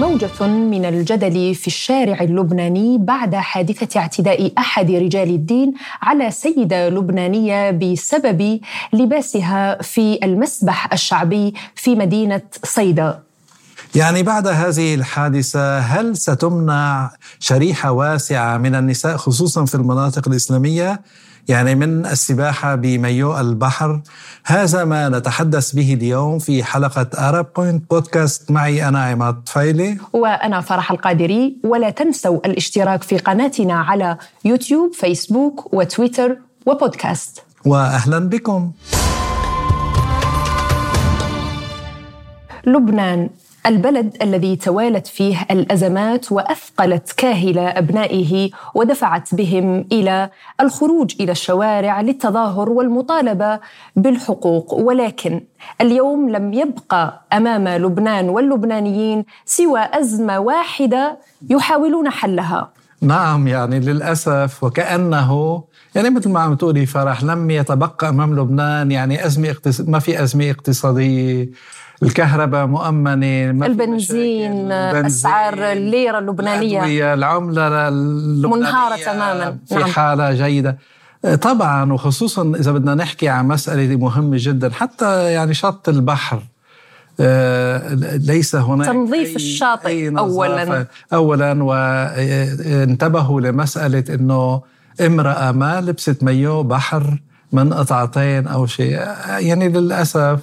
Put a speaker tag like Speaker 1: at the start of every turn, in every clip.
Speaker 1: موجة من الجدل في الشارع اللبناني بعد حادثة اعتداء أحد رجال الدين على سيدة لبنانية بسبب لباسها في المسبح الشعبي في مدينة صيدا.
Speaker 2: يعني بعد هذه الحادثة هل ستمنع شريحة واسعة من النساء خصوصا في المناطق الإسلامية يعني من السباحة بمايوه البحر. هذا ما نتحدث به اليوم في حلقة Arab Point Podcast معي أنا عماد فايلي.
Speaker 1: وأنا فرح القادري. ولا تنسوا الاشتراك في قناتنا على يوتيوب فيسبوك وتويتر وبودكاست.
Speaker 2: وأهلا بكم.
Speaker 1: لبنان. البلد الذي توالت فيه الأزمات وأثقلت كاهل أبنائه ودفعت بهم إلى الخروج إلى الشوارع للتظاهر والمطالبة بالحقوق ولكن اليوم لم يبقى أمام لبنان واللبنانيين سوى أزمة واحدة يحاولون حلها
Speaker 2: نعم يعني للأسف وكأنه يعني مثل ما عم تقولي فرح لم يتبقى أمام لبنان يعني أزمة. ما في أزمة اقتصادية الكهرباء مؤمنة
Speaker 1: البنزين, أسعار الليرة اللبنانية.
Speaker 2: العملة اللبنانية
Speaker 1: منهارة تماما.
Speaker 2: في نعم. حالة جيدة. طبعا وخصوصا إذا بدنا نحكي عن مسألة مهمة جدا حتى يعني شط البحر آه، ليس هناك
Speaker 1: تنظيف أي الشاطئ أي اولا.
Speaker 2: اولا وانتبهوا لمسألة إنه امرأة ما لبست مايو بحر من قطعتين أو شيء. يعني للأسف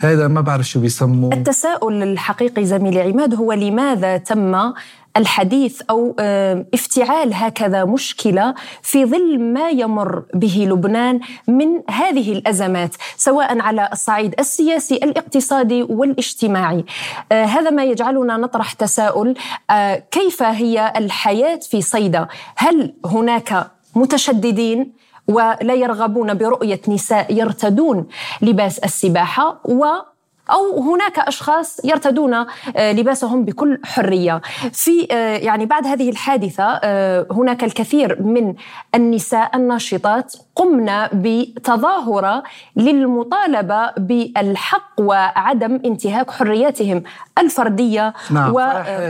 Speaker 2: هذا ما بعرف شو بيسموه.
Speaker 1: التساؤل الحقيقي زميلي عماد هو لماذا تم الحديث أو آه، افتعال هكذا مشكلة في ظل ما يمر به لبنان من هذه الأزمات سواء على الصعيد السياسي الاقتصادي والاجتماعي. آه، هذا ما يجعلنا نطرح تساؤل آه، كيف هي الحياة في صيدا؟ هل هناك متشددين؟ ولا يرغبون برؤية نساء يرتدون لباس السباحة و أو هناك أشخاص يرتدون آه، لباسهم بكل حرية. في آه، يعني بعد هذه الحادثة آه، هناك الكثير من النساء الناشطات قمنا بتظاهرة للمطالبة بالحق وعدم انتهاك حرياتهم الفردية.
Speaker 2: نعم و...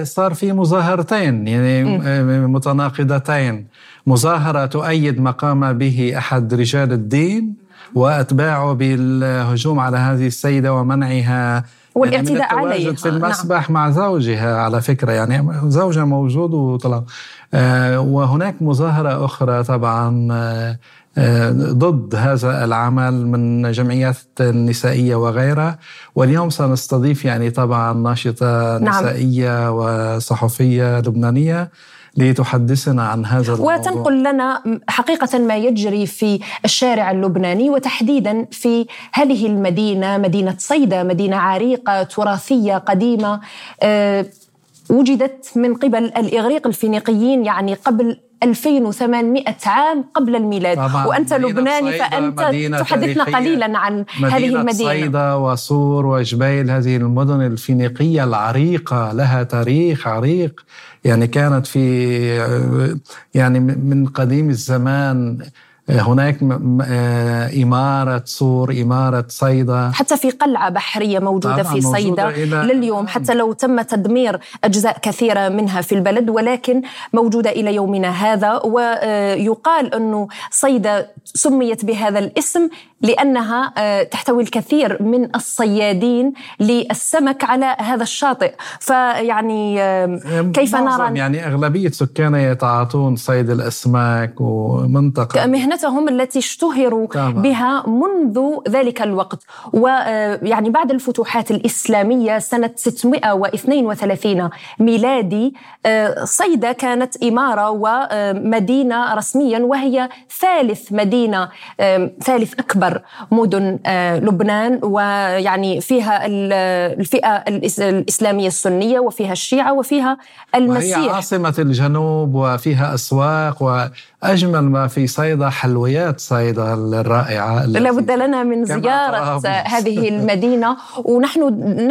Speaker 2: صار في مظاهرتين يعني. متناقضتين. مظاهرة تؤيد ما قام به أحد رجال الدين وأتباعه بالهجوم على هذه السيدة ومنعها.
Speaker 1: والإعتداء
Speaker 2: يعني عليها. في المسبح نعم. مع زوجها على فكرة. يعني زوجها موجود وطلع. آه وهناك مظاهرة أخرى طبعا آه ضد هذا العمل من جمعيات نسائية وغيرها. واليوم سنستضيف يعني طبعا ناشطة نعم. نسائية وصحفية لبنانية. لتحدثنا عن هذا الموضوع.
Speaker 1: وتنقل لنا حقيقة ما يجري في الشارع اللبناني وتحديدا في هذه المدينة مدينة صيدا مدينة عريقة تراثية قديمة أه وجدت من قبل الإغريق الفينيقيين يعني قبل 2800 عام قبل الميلاد. وأنت لبناني فأنت تحدثنا قليلا عن
Speaker 2: مدينة
Speaker 1: هذه المدينة.
Speaker 2: صيدا وصور وجبيل هذه المدن الفينيقية العريقة لها تاريخ عريق. يعني كانت في يعني من قديم الزمان هناك آه، إمارة صور إمارة صيدا.
Speaker 1: حتى في قلعة بحرية موجودة في صيدا. لليوم حتى لو تم تدمير أجزاء كثيرة منها في البلد ولكن موجودة إلى يومنا هذا ويقال أنه صيدا سميت بهذا الاسم لأنها آه، تحتوي الكثير من الصيادين للسمك على هذا الشاطئ. فيعني كيف نرى؟
Speaker 2: يعني أغلبية سكانها يتعاطون صيد الأسماك ومنطقة.
Speaker 1: مهنتهم التي اشتهروا طبعا. بها منذ ذلك الوقت ويعني آه، بعد الفتوحات الإسلامية سنة 632 ميلادي آه، صيدا كانت إمارة ومدينة رسميا وهي ثالث مدينة ثالث أكبر مدن آه، لبنان ويعني فيها الفئة الإسلامية السنية وفيها الشيعة وفيها المسيح
Speaker 2: وهي عاصمة الجنوب وفيها أسواق وأجمل ما في صيدا حلويات صيدا الرائعة
Speaker 1: لابد لنا من زيارة هذه المدينة ونحن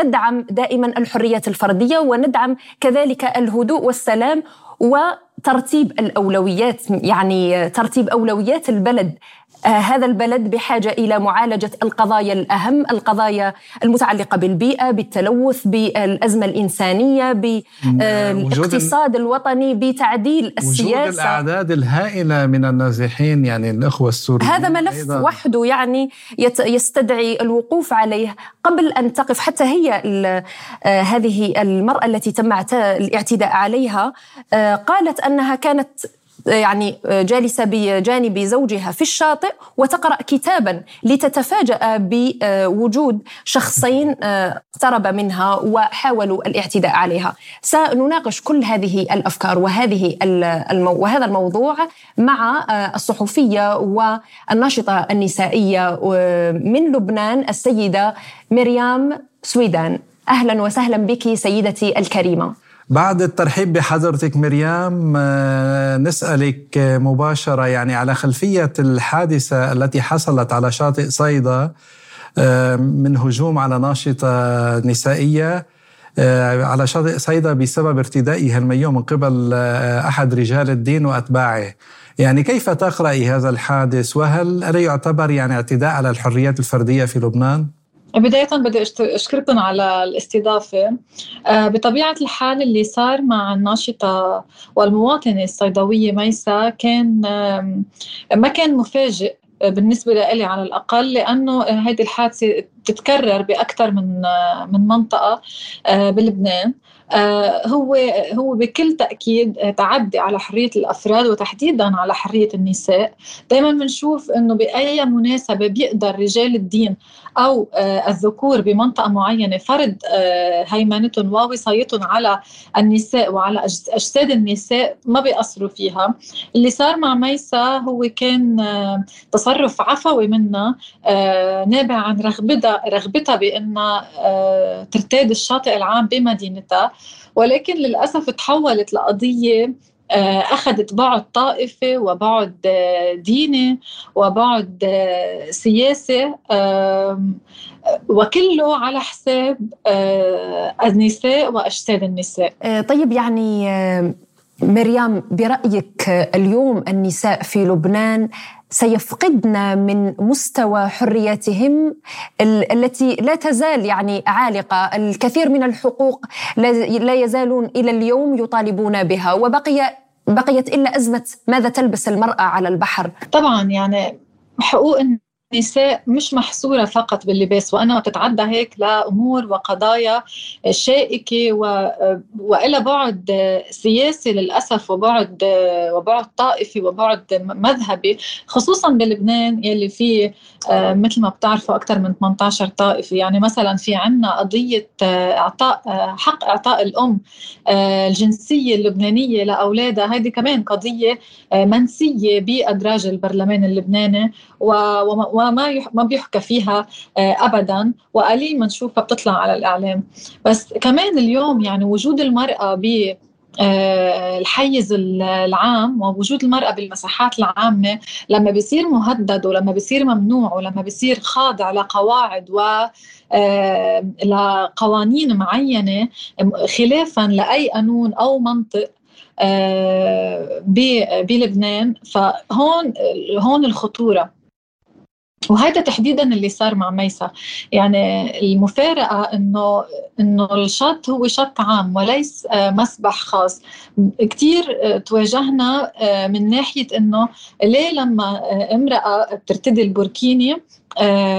Speaker 1: ندعم دائما الحريات الفردية وندعم كذلك الهدوء والسلام و ترتيب الأولويات يعني ترتيب أولويات البلد. آه، هذا البلد بحاجة إلى معالجة القضايا الأهم، القضايا المتعلقة بالبيئة، بالتلوث، بالأزمة الإنسانية، بالاقتصاد الوطني، بتعديل السياسة.
Speaker 2: وجود الأعداد الهائلة من النازحين يعني الإخوة السوريين
Speaker 1: هذا ملف أيضاً. وحده يعني يستدعي الوقوف عليه. قبل أن تقف حتى هي آه، هذه المرأة التي تم الاعتداء عليها آه، قالت انها كانت يعني جالسة بجانب زوجها في الشاطئ وتقرأ كتابا لتتفاجأ بوجود شخصين اقترب منها وحاولوا الاعتداء عليها. سنناقش كل هذه الأفكار وهذه المو... وهذا الموضوع مع الصحفية والناشطة النسائية من لبنان السيدة مريم سويدان. أهلا وسهلا بك سيدتي الكريمة.
Speaker 2: بعد الترحيب بحضرتك مريم آه، نسألك مباشرة يعني على خلفية الحادثة التي حصلت على شاطئ صيدا آه، من هجوم على ناشطة نسائية آه، على شاطئ صيدا بسبب ارتدائها المايو من قبل أحد رجال الدين وأتباعه يعني كيف تقرأي هذا الحادث وهل يعتبر يعني اعتداء على الحريات الفردية في لبنان؟
Speaker 3: بداية بدي أشكركم على الاستضافة. آه، بطبيعة الحال اللي صار مع الناشطة والمواطنة الصيدوية ميسا كان ما كان مفاجئ بالنسبة لي على الأقل لأنه هذه الحادثة تتكرر بأكثر من من منطقة آه، بلبنان. آه، هو هو بكل تأكيد تعدي على حرية الأفراد وتحديدا على حرية النساء. دائما بنشوف إنه بأي مناسبة بيقدر رجال الدين أو آه، الذكور بمنطقة معينة فرض آه، هيمنتهم ووصايتهم على النساء وعلى أجساد النساء ما بيقصروا فيها. اللي صار مع ميسا هو كان تصرف عفوي منها نابع عن رغبتها رغبتها بأنها ترتاد الشاطئ العام بمدينتها. ولكن للأسف تحولت لقضية آه، أخذت بعد طائفي وبعد آه، ديني وبعد آه، سياسي وكله على حساب النساء وأجساد النساء.
Speaker 1: طيب يعني مريم برأيك اليوم النساء في لبنان سيفقدن من مستوى حرياتهم التي لا تزال يعني عالقة، الكثير من الحقوق لا يزالون إلى اليوم يطالبون بها وبقي بقيت إلا أزمة ماذا تلبس المرأة على البحر.
Speaker 3: طبعا يعني حقوق النساء مش محصورة فقط باللباس وأنا تتعدى هيك لأمور وقضايا شائكة و... وإلى بعد سياسي للأسف وبعد وبعد طائفي وبعد مذهبي خصوصا بلبنان يلي فيه آه، مثل ما بتعرفوا أكثر من 18 طائفة يعني مثلا في عنا قضية آه، إعطاء آه، حق إعطاء الأم الجنسية اللبنانية لأولادها. هذه كمان قضية منسية بأدراج البرلمان اللبناني. و وما ما بيحكى فيها آه، ابدا وقليل ما نشوفها بتطلع على الإعلام. بس كمان اليوم يعني وجود المرأة ب آه، الحيز العام ووجود المرأة بالمساحات العامة لما بيصير مهدد ولما بيصير ممنوع ولما بيصير خاضع لقواعد و آه، لقوانين معينة خلافا لأي قانون أو منطق بلبنان فهون هون الخطورة. وهذا تحديدا اللي صار مع ميسا. يعني المفارقة إنه إنه الشط هو شط عام وليس آه، مسبح خاص. كثير آه، تواجهنا آه، من ناحية إنه ليه لما امرأة بترتدي البوركيني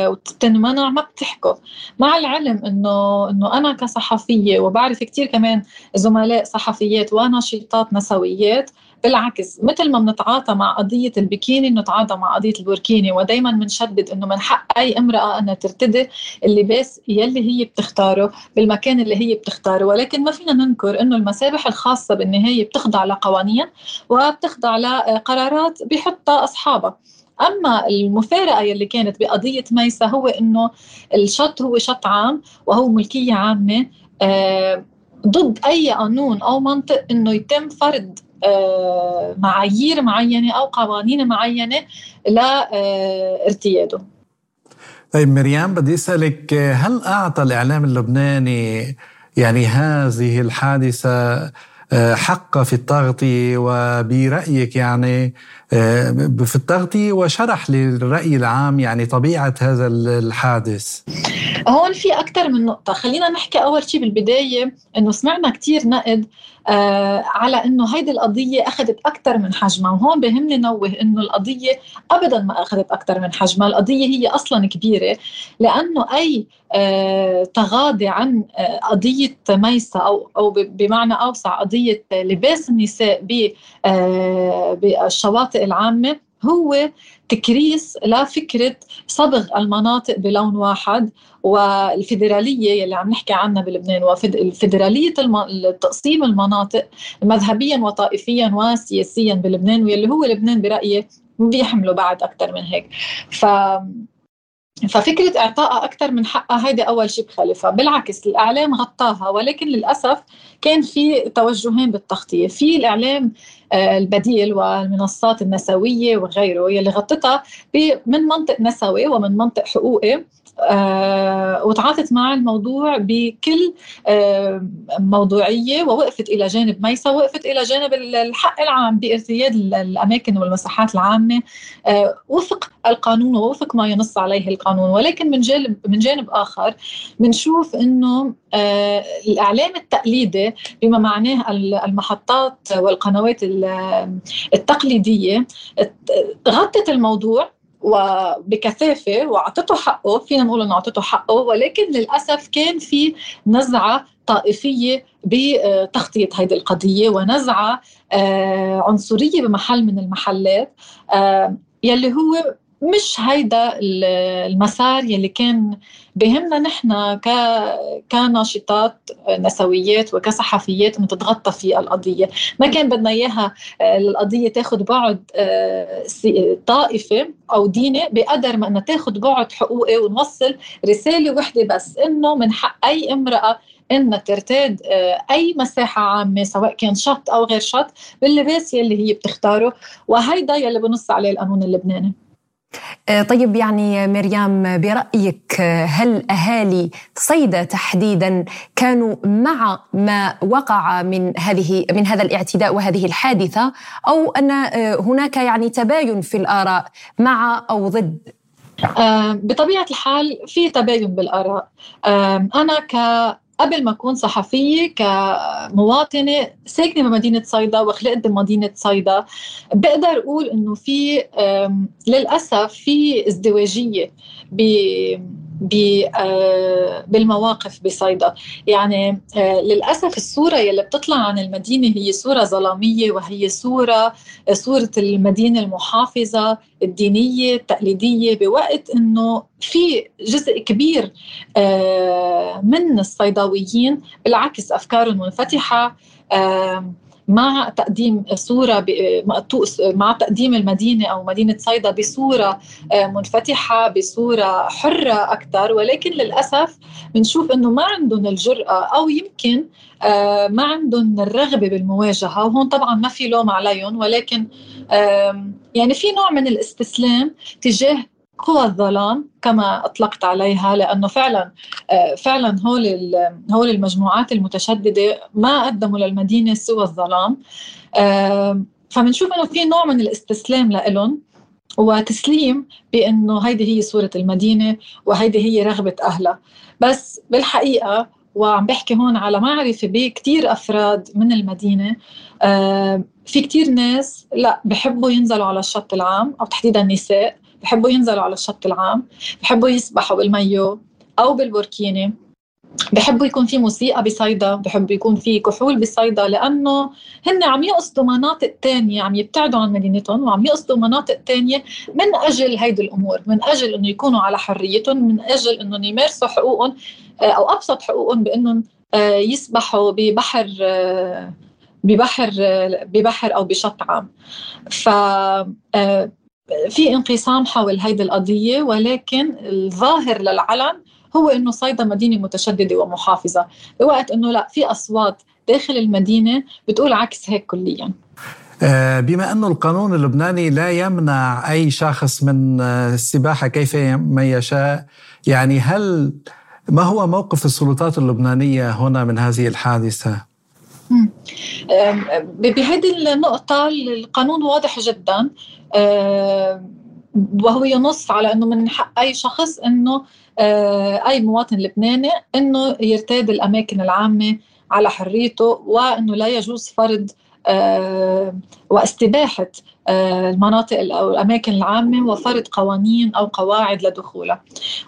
Speaker 3: وتنمنع ما بتحكوا مع العلم إنه إنه أنا كصحفية وبعرف كثير كمان زملاء صحفيات وناشطات نسويات بالعكس مثل ما بنتعاطى مع قضية البكيني بنتعاطى مع قضية البوركيني ودايما بنشدد إنه من حق أي امرأة انها ترتدي اللباس يلي هي بتختاره بالمكان اللي هي بتختاره. ولكن ما فينا ننكر إنه المسابح الخاصة بالنهاية بتخضع لقوانين وبتخضع لقرارات بيحطها أصحابها. أما المفارقة يلي كانت بقضية ميسا هو إنه الشط هو شط عام وهو ملكية عامة آه، ضد أي قانون أو منطق إنه يتم فرض معايير معينة أو قوانين معينة لارتياده.
Speaker 2: طيب مريم بدي أسألك هل أعطى الإعلام اللبناني يعني هذه الحادثة حق في التغطية وبرأيك يعني في التغطية وشرح للرأي العام يعني طبيعة هذا الحادث.
Speaker 3: هون في أكثر من نقطة. خلينا نحكي أول شيء بالبداية أنه سمعنا كثير نقد آه على إنه هيدي القضية أخذت أكثر من حجمها وهون بهمني نوه إنه القضية ابدا ما أخذت أكثر من حجمها. القضية هي أصلا كبيرة لأنه أي آه تغاضي عن آه قضية ميسة أو أو بمعنى أوسع قضية لباس النساء آه، بالشواطئ العامة هو تكريس لفكرة صبغ المناطق بلون واحد والفيدرالية يلي عم نحكي عنها بلبنان وفيدرالية تقسيم المناطق مذهبيا وطائفيا وسياسيا بلبنان واللي هو لبنان برأيي بيحملوا بعد أكثر من هيك. ف ففكرة إعطائها أكثر من حقها هيدي أول شيء بخالفها بالعكس الإعلام غطاها ولكن للأسف كان في توجهين بالتغطية. في الإعلام آه، البديل والمنصات النسوية وغيره يلي غطتها من منطق نسوي ومن منطق حقوقي. وتعاطت مع الموضوع بكل آه موضوعية ووقفت إلى جانب ميسا ووقفت إلى جانب الحق العام بارتياد الأماكن والمساحات العامة. آه وفق القانون ووفق ما ينص عليه القانون. ولكن من جانب من جانب آخر بنشوف إنه آه الإعلام التقليدي بما معناه المحطات والقنوات التقليدية غطت الموضوع وبكثافة وأعطته حقه فينا نقول إنه أعطته حقه ولكن للأسف كان في نزعة طائفية بتغطيه هذه القضية ونزعة آه، عنصرية بمحل من المحلات آه، يلي هو مش هيدا المسار يلي كان بهمنا نحن ك... كناشطات نسويات وكصحفيات انه تتغطى في القضية، ما كان بدنا إياها آه، القضية تاخذ بعد آه، طائفة أو ديني بقدر ما إنها تاخذ بعد حقوقي ونوصل رسالة وحدة بس إنه من حق أي امرأة إنها ترتاد آه، أي مساحة عامة سواء كان شط أو غير شط باللباس يلي هي بتختاره. وهيدا يلي بنص عليه القانون اللبناني.
Speaker 1: طيب يعني مريم برأيك هل أهالي صيدا تحديدا كانوا مع ما وقع من هذه من هذا الاعتداء وهذه الحادثة أو أن آه، هناك يعني تباين في الآراء مع أو ضد؟
Speaker 3: آه، بطبيعة الحال في تباين بالآراء. أنا ك قبل ما أكون صحفية كمواطنة ساكنة بمدينة صيدا وخلقت بمدينة صيدا. بقدر أقول إنه في للأسف في ازدواجية بالمواقف بصيدا. يعني آه، للأسف الصورة يلي بتطلع عن المدينة هي صورة ظلامية وهي صورة صورة المدينة المحافظة الدينية التقليدية بوقت أنه في جزء كبير آه، من الصيداويين بالعكس أفكارهم منفتحة مع تقديم صورة مع تقديم المدينة أو مدينة صيدا بصورة آه، منفتحة بصورة حرة أكثر ولكن للأسف بنشوف أنه ما عندهم الجرأة أو يمكن آه، ما عندهم الرغبة بالمواجهة. وهون طبعا ما في لوم عليهم. ولكن يعني في نوع من الاستسلام تجاه قوى الظلام كما أطلقت عليها لأنه فعلا آه، فعلا هول هول المجموعات المتشددة ما قدموا للمدينة سوى الظلام. فبنشوف إنه في نوع من الاستسلام لهم وتسليم بإنه هيدي هي صورة المدينة وهيدي هي رغبة أهلها. بس بالحقيقة وعم بحكي هون على معرفة بكتير أفراد من المدينة في كتير ناس لا بحبوا ينزلوا على الشط العام أو تحديدا نساء بحبوا ينزلوا على الشط العام بحبوا يسبحوا بالميو أو بالبوركيني بحبوا يكون في موسيقى بصيدا بحب يكون في كحول بصيدا لأنه هن عم يقصدوا مناطق تانية عم يبتعدوا عن مدينتهم وعم يقصدوا مناطق تانية من أجل هيدي الأمور من أجل إنه يكونوا على حريتهم من أجل انهم يمارسوا حقوقهم آه، أو أبسط حقوقهم بإنهم آه، يسبحوا ببحر آه، ببحر ببحر أو بشط عام. ف في انقسام حول هيدي القضية ولكن الظاهر للعلن هو إنه صيدا مدينة متشددة ومحافظة بوقت إنه لا في أصوات داخل المدينة بتقول عكس هيك كليا
Speaker 2: آه، بما أن القانون اللبناني لا يمنع أي شخص من آه، السباحة كيف ما يشاء يعني هل ما هو موقف السلطات اللبنانية هنا من هذه الحادثة؟
Speaker 3: بهذه النقطة القانون واضح جدا وهو ينص على إنه من حق أي شخص إنه أي مواطن لبناني إنه يرتاد الأماكن العامة على حريته وإنه لا يجوز فرض واستباحة المناطق أو الأماكن العامة وفرض قوانين أو قواعد لدخولها.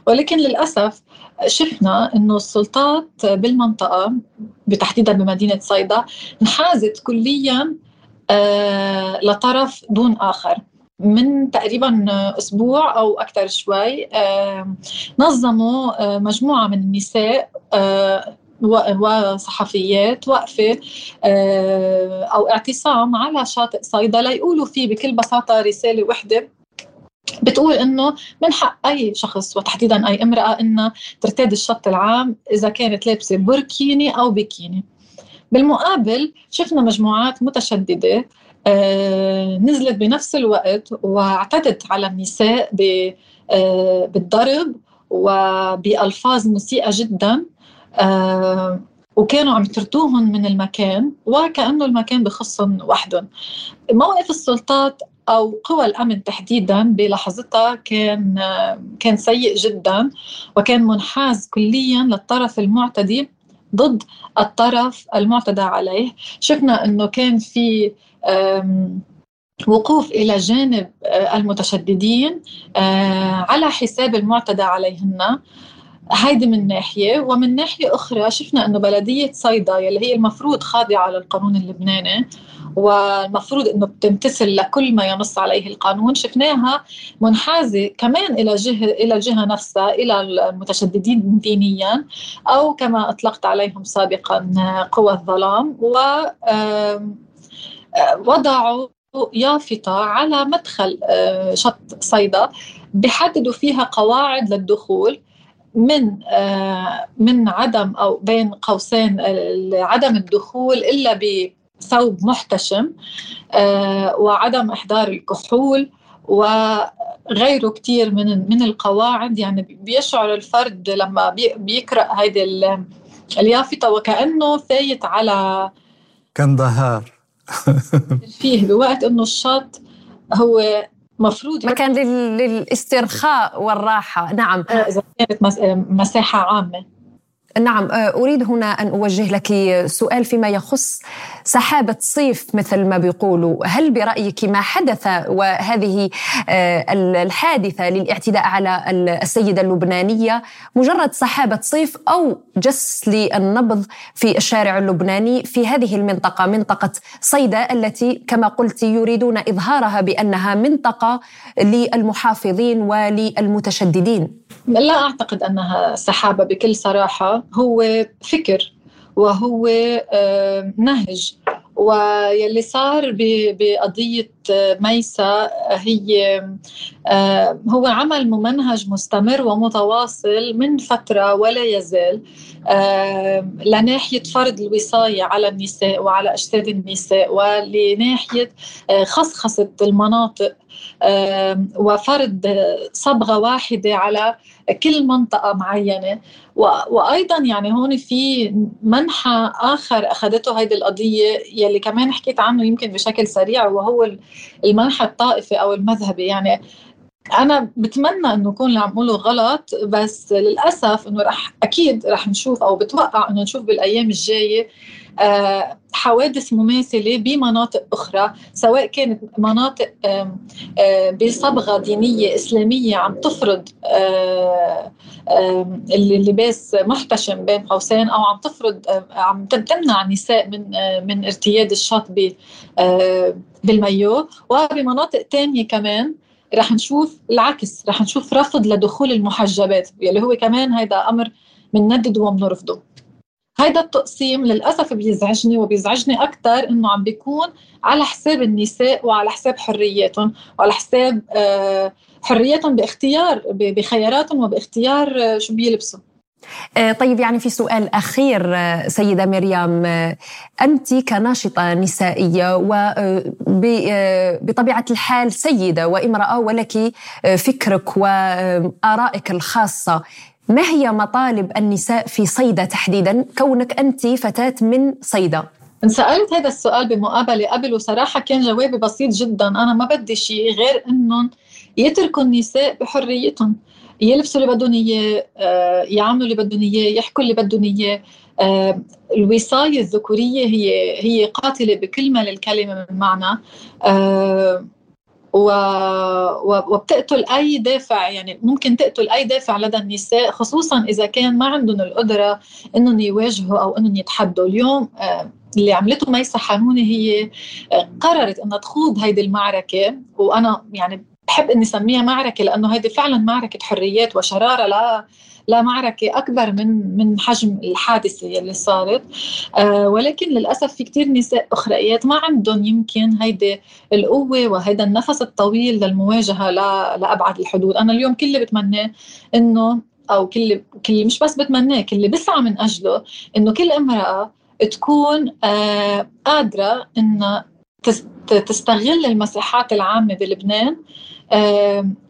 Speaker 3: ولكن للأسف شفنا إنه السلطات بالمنطقة بتحديدا بمدينة صيدا انحازت كليا لطرف دون آخر. من تقريبا أسبوع أو أكثر شوي نظموا مجموعة من النساء وصحفيات وقفه أو اعتصام على شاطئ صيدا ليقولوا فيه بكل بساطة رسالة وحدة. بتقول إنه من حق أي شخص وتحديدا أي امرأة إنها ترتاد الشط العام إذا كانت لابسة بركيني أو بيكيني. بالمقابل شفنا مجموعات متشددة آه، نزلت بنفس الوقت واعتدت على النساء آه، بالضرب وبألفاظ مسيئة جدا. آه، وكانوا عم يطردوهم من المكان وكأنه المكان بخصهم وحدهم. موقف السلطات أو قوى الأمن تحديدا بلحظتها كان كان سيء جدا وكان منحاز كليا للطرف المعتدي ضد الطرف المعتدى عليه. شفنا إنه كان في وقوف إلى جانب آه، المتشددين آه، على حساب المعتدى عليهن. هيدي من ناحية ومن ناحية أخرى شفنا أنه بلدية صيدا يلي هي المفروض خاضعة للقانون اللبناني والمفروض أنه بتمتثل لكل ما ينص عليه القانون شفناها منحازة كمان إلى جهة إلى الجهة نفسها إلى المتشددين دينيا أو كما أطلقت عليهم سابقا قوى الظلام و وضعوا يافطة على مدخل آه، شط صيدا بحددوا فيها قواعد للدخول. من آه، من عدم أو بين قوسين عدم الدخول إلا بثوب محتشم آه، وعدم إحضار الكحول وغيره كثير من من القواعد. يعني بيشعر الفرد لما بيقرأ هيدي اليافطة وكأنه فايت على
Speaker 2: كان ظهار.
Speaker 3: فيه بوقت إنه الشط هو مفروض
Speaker 1: مكان للاسترخاء والراحة. نعم.
Speaker 3: آه، إذا كانت مساحة عامة.
Speaker 1: نعم آه، أريد هنا أن أوجه لك سؤال فيما يخص سحابة صيف مثل ما بيقولوا، هل برأيك ما حدث وهذه آه، الحادثة للاعتداء على السيدة اللبنانية مجرد سحابة صيف أو جس للنبض في الشارع اللبناني في هذه المنطقة منطقة صيدا التي كما قلت يريدون إظهارها بأنها منطقة للمحافظين وللمتشددين؟
Speaker 3: لا أعتقد أنها سحابة بكل صراحة هو فكر وهو آه، نهج. واللي صار بقضية ميسا هي آه، هو عمل ممنهج مستمر ومتواصل من فترة ولا يزال آه، لناحية فرض الوصاية على النساء وعلى أجساد النساء ولناحية خصخصة المناطق وفرض صبغة واحدة على كل منطقة معينة. وأيضا يعني هون في منحى آخر أخذته هذه القضية يلي كمان حكيت عنه يمكن بشكل سريع وهو المنحى الطائفي أو المذهبي. يعني أنا بتمنى إنه يكون اللي عم اقوله غلط بس للأسف إنه رح أكيد رح نشوف أو بتوقع إنه نشوف بالأيام الجاية حوادث مماثلة بمناطق أخرى سواء كانت مناطق بصبغة دينية إسلامية عم تفرض اللباس محتشم بين قوسين أو عم تفرض عم تمنع النساء من من ارتياد الشط بالمايو. وبمناطق ثانية كمان رح نشوف العكس رح نشوف رفض لدخول المحجبات يلي هو كمان هيدا أمر بنندده وبنرفضه هيدا التقسيم للأسف بيزعجني وبيزعجني أكثر إنه عم بيكون على حساب النساء وعلى حساب حرياتهم وعلى حساب آه، حرياتهم باختيار بخياراتهم وباختيار آه، شو بيلبسوا.
Speaker 1: آه، طيب يعني في سؤال أخير سيدة مريم. أنت كناشطة نسائية وبطبيعه الحال سيدة وامرأة ولك فكرك وارائك الخاصة. ما هي مطالب النساء في صيدا تحديدا؟ كونك أنت فتاة من صيدا.
Speaker 3: انسألت هذا السؤال بمقابلة قبل وصراحة كان جوابي بسيط جدا. أنا ما بدي شيء غير إنهم يتركوا النساء بحريتهم. يلبسوا اللي بدهم إياه آه، يعملوا اللي بدهم إياه يحكوا اللي بدهم إياه. آه، الوصاية الذكورية هي هي قاتلة بكل ما للكلمة من معنى. آه، وبتقتل أي دافع يعني ممكن تقتل أي دافع لدى النساء خصوصا إذا كان ما عندهم القدرة إنهم يواجهوا أو إنهم يتحدوا. اليوم اللي عملته ميسا حانوني هي قررت إنها تخوض هيدي المعركة وأنا يعني بحب إني أسميها معركة لأنه هيدي فعلا معركة حريات وشرارة لا لا معركة أكبر من من حجم الحادثة اللي صارت. آه ولكن للأسف في كتير نساء أخريات ما عندهم يمكن هيدي القوة وهيدا النفس الطويل للمواجهة لأبعد الحدود. أنا اليوم كل اللي بتمناه إنه أو كل كل مش بس بتمناه كل اللي بسعى من أجله إنه كل امرأة تكون آه قادرة إنها تستغل المساحات العامة بلبنان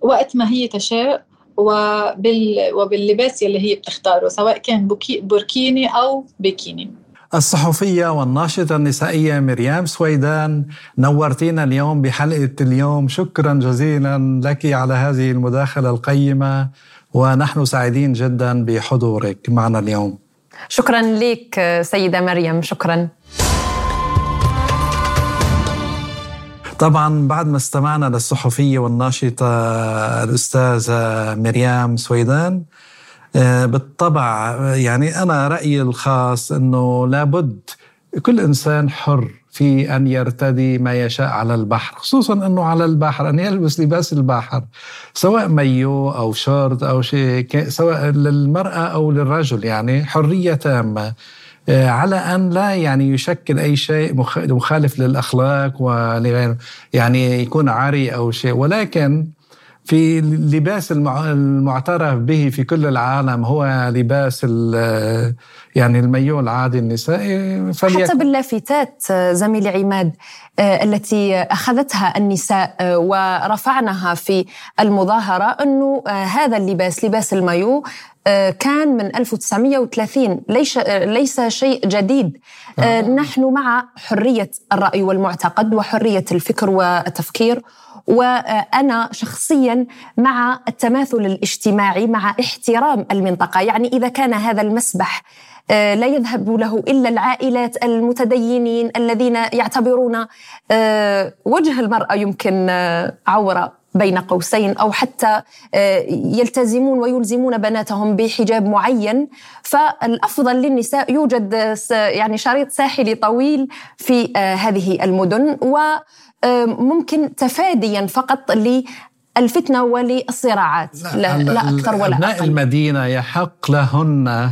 Speaker 3: وقت ما هي تشاء وبال وباللباس اللي هي بتختاره سواء كان بوركيني أو بيكيني.
Speaker 2: الصحفية والناشطة النسائية مريم سويدان نورتينا اليوم بحلقة اليوم. شكرا جزيلا لك على هذه المداخلة القيمة ونحن سعيدين جدا بحضورك معنا اليوم.
Speaker 1: شكرا لك سيدة مريم. شكرا.
Speaker 2: طبعا بعد ما استمعنا للصحفية والناشطة الأستاذة مريم سويدان آه، بالطبع يعني أنا رأيي الخاص أنه لابد كل إنسان حر في أن يرتدي ما يشاء على البحر خصوصا أنه على البحر أن يلبس لباس البحر سواء مايو أو شورت أو شيء سواء للمرأة أو للرجل يعني حرية تامة. على أن لا يعني يشكل أي شيء مخالف للأخلاق ولغيره. يعني يكون عاري أو شيء. ولكن في لباس المعترف به في كل العالم هو لباس يعني المايو العادي النسائي
Speaker 1: حتى باللافتات زميلي عماد آه، التي أخذتها النساء آه، ورفعناها في المظاهرة انه هذا اللباس لباس المايو آه، كان من 1930 ليس ليس شيء جديد. آه، نحن مع حرية الرأي والمعتقد وحرية الفكر والتفكير وأنا شخصيا مع التماثل الاجتماعي مع احترام المنطقة. يعني إذا كان هذا المسبح آه، لا يذهب له إلا العائلات المتدينين الذين يعتبرون وجه المرأة يمكن عورة بين قوسين أو حتى آه، يلتزمون ويلزمون بناتهم بحجاب معين. فالأفضل للنساء يوجد يعني شريط ساحلي طويل في آه، هذه المدن. وممكن تفاديا فقط للفتنة وللصراعات لا, لا, لا أكثر ولا أقل.
Speaker 2: المدينة يحق لهن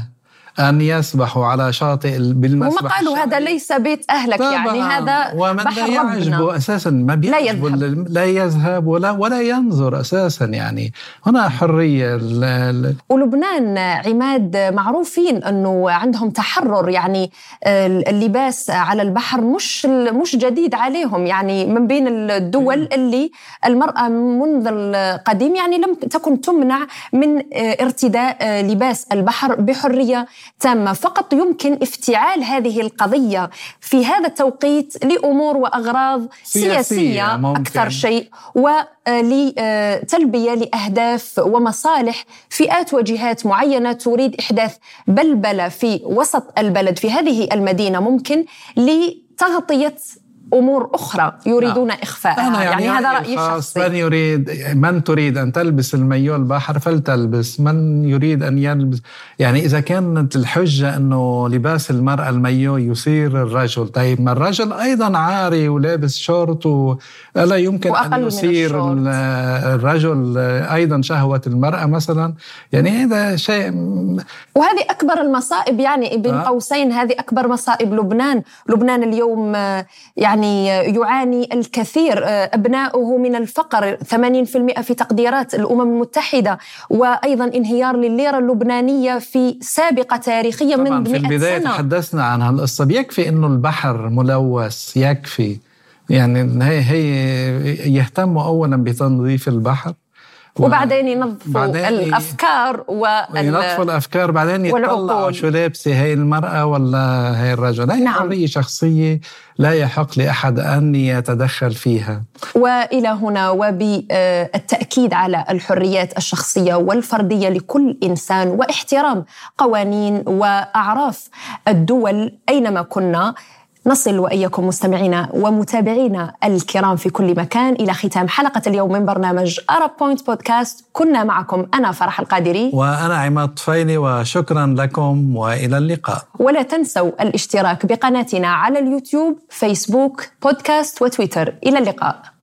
Speaker 2: أن يسبحوا على شاطئ بالمسبح
Speaker 1: هم قالوا هذا ليس بيت أهلك يعني هذا
Speaker 2: ومن لا يعجبه أساسا ما بيعجبه لا يذهب. لا يذهب ولا ولا ينظر أساسا يعني هنا حرية
Speaker 1: ولبنان عماد معروفين أنه عندهم تحرر يعني اللباس على البحر مش مش جديد عليهم يعني من بين الدول اللي المرأة منذ القديم يعني لم تكن تمنع من ارتداء لباس البحر بحرية تامه فقط يمكن افتعال هذه القضية في هذا التوقيت لأمور وأغراض سياسية, سياسية ممكن. أكثر شيء ولتلبيه لأهداف ومصالح فئات وجهات معينة تريد إحداث بلبلة في وسط البلد في هذه المدينة ممكن لتغطية أمور أخرى يريدون نعم. إخفاءها. أنا يعني, يعني هذا رأيي الشخصي.
Speaker 2: من يريد من تريد أن تلبس المايو البحر فلتلبس. من يريد أن يلبس؟ يعني إذا كانت الحجة إنه لباس المرأة المايو يثير الرجل. طيب ما الرجل أيضا عاري ولابس شورت ولا يمكن أن يثير الرجل أيضا شهوة المرأة مثلا؟ يعني هذا شيء
Speaker 1: وهذه أكبر المصائب. يعني بين آه. قوسين هذه أكبر مصائب لبنان. لبنان اليوم يعني يعني يعاني الكثير آه، أبناؤه من الفقر 80% في تقديرات الأمم المتحدة وأيضا انهيار لليرة اللبنانية في سابقة تاريخية من 100
Speaker 2: في البداية
Speaker 1: سنة.
Speaker 2: تحدثنا عن هالقصة يكفي أنه البحر ملوث يكفي يعني هي هي يهتموا أولا بتنظيف البحر
Speaker 1: وبعدين ينظفوا الأفكار
Speaker 2: ينظفوا الأفكار بعدين يطلعوا شو لابسة هي المرأة ولا هي الرجل؟ هي نعم. حريه شخصية لا يحق لأحد أن يتدخل فيها.
Speaker 1: وإلى هنا وبالتأكيد على الحريات الشخصية والفردية لكل إنسان واحترام قوانين وأعراف الدول أينما كنا. نصل وإياكم مستمعينا ومتابعينا الكرام في كل مكان إلى ختام حلقة اليوم من برنامج Arab Point Podcast كنا معكم أنا فرح القادري.
Speaker 2: وأنا عماد طفيلي وشكرا لكم وإلى اللقاء.
Speaker 1: ولا تنسوا الاشتراك بقناتنا على اليوتيوب فيسبوك بودكاست وتويتر. إلى اللقاء.